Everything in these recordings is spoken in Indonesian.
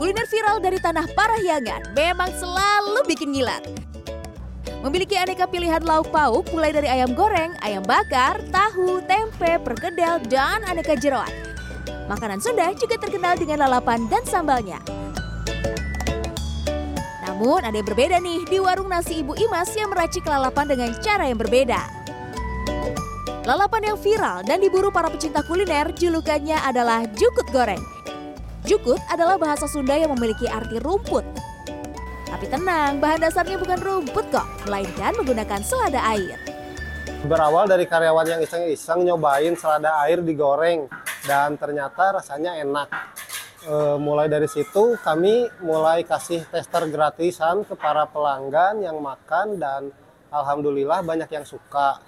Kuliner viral dari tanah Parahyangan memang selalu bikin ngilat. Memiliki aneka pilihan lauk pauk mulai dari ayam goreng, ayam bakar, tahu, tempe, perkedel, dan aneka jeroan. Makanan Sunda juga terkenal dengan lalapan dan sambalnya. Namun ada yang berbeda nih di warung nasi Ibu Imas yang meracik lalapan dengan cara yang berbeda. Lalapan yang viral dan diburu para pecinta kuliner julukannya adalah jukut goreng. Jukut adalah bahasa Sunda yang memiliki arti rumput tapi tenang, bahan dasarnya bukan rumput kok, melainkan menggunakan selada air. Berawal dari karyawan yang iseng-iseng nyobain selada air digoreng dan ternyata rasanya enak. E, mulai dari situ kami mulai kasih tester gratisan ke para pelanggan yang makan dan alhamdulillah banyak yang suka.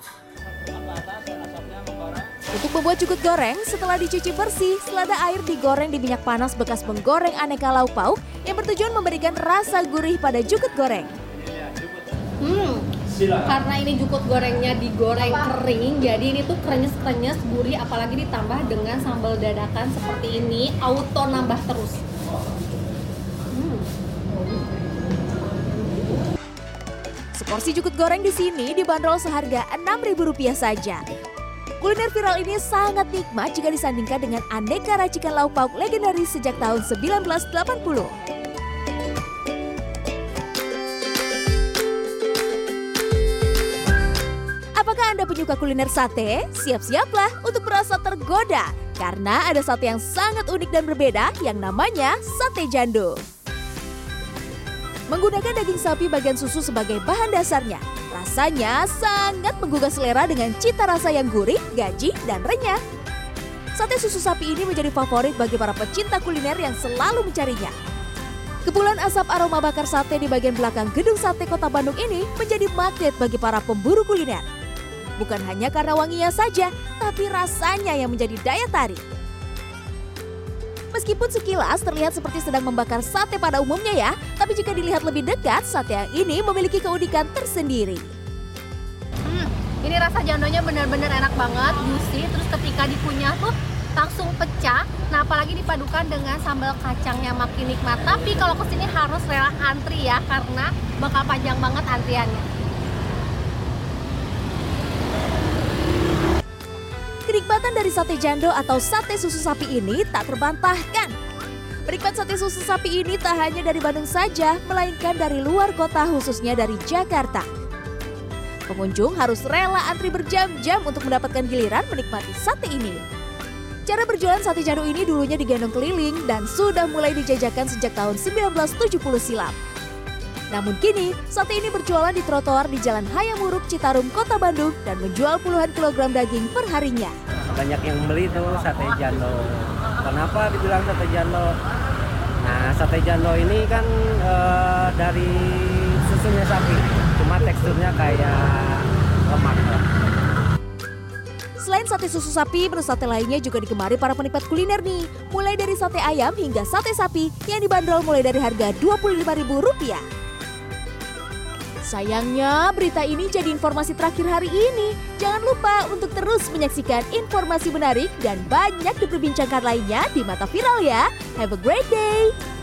Untuk membuat cukut goreng, setelah dicuci bersih, selada air digoreng di minyak panas bekas menggoreng aneka lauk pauk yang bertujuan memberikan rasa gurih pada jukut goreng. Hmm, karena ini jukut gorengnya digoreng kering, jadi ini tuh krenyes-krenyes, gurih, apalagi ditambah dengan sambal dadakan seperti ini, auto nambah terus. Hmm. Seporsi jukut goreng di sini dibanderol seharga Rp6.000 saja. Kuliner viral ini sangat nikmat jika disandingkan dengan aneka racikan lauk pauk legendaris sejak tahun 1980. Apakah Anda penyuka kuliner sate? Siap-siaplah untuk merasa tergoda karena ada sate yang sangat unik dan berbeda yang namanya sate jando. Menggunakan daging sapi bagian susu sebagai bahan dasarnya, Rasanya sangat menggugah selera dengan cita rasa yang gurih, gaji, dan renyah. Sate susu sapi ini menjadi favorit bagi para pecinta kuliner yang selalu mencarinya. Kepulan asap aroma bakar sate di bagian belakang gedung sate kota Bandung ini menjadi magnet bagi para pemburu kuliner. Bukan hanya karena wanginya saja, tapi rasanya yang menjadi daya tarik. Meskipun sekilas terlihat seperti sedang membakar sate pada umumnya ya, tapi jika dilihat lebih dekat, sate yang ini memiliki keunikan tersendiri. Hmm, ini rasa jandonya benar-benar enak banget, juicy, terus ketika dikunyah tuh langsung pecah. Nah, apalagi dipadukan dengan sambal kacangnya makin nikmat. Tapi kalau ke sini harus rela antri ya, karena bakal panjang banget antriannya. Kenikmatan dari sate jando atau sate susu sapi ini tak terbantahkan. Penikmat sate susu sapi ini tak hanya dari Bandung saja, melainkan dari luar kota khususnya dari Jakarta. Pengunjung harus rela antri berjam-jam untuk mendapatkan giliran menikmati sate ini. Cara berjualan sate jando ini dulunya digendong keliling dan sudah mulai dijajakan sejak tahun 1970 silam. Namun kini, sate ini berjualan di trotoar di Jalan Hayamuruk, Citarum, Kota Bandung dan menjual puluhan kilogram daging per harinya. Banyak yang beli tuh sate jando. Kenapa dibilang sate jando? Nah, sate jando ini kan e, dari susunya sapi, cuma teksturnya kayak lemak. Selain sate susu sapi, menu sate lainnya juga digemari para penikmat kuliner nih. Mulai dari sate ayam hingga sate sapi yang dibanderol mulai dari harga Rp25.000. Sayangnya berita ini jadi informasi terakhir hari ini. Jangan lupa untuk terus menyaksikan informasi menarik dan banyak diperbincangkan lainnya di Mata Viral ya. Have a great day!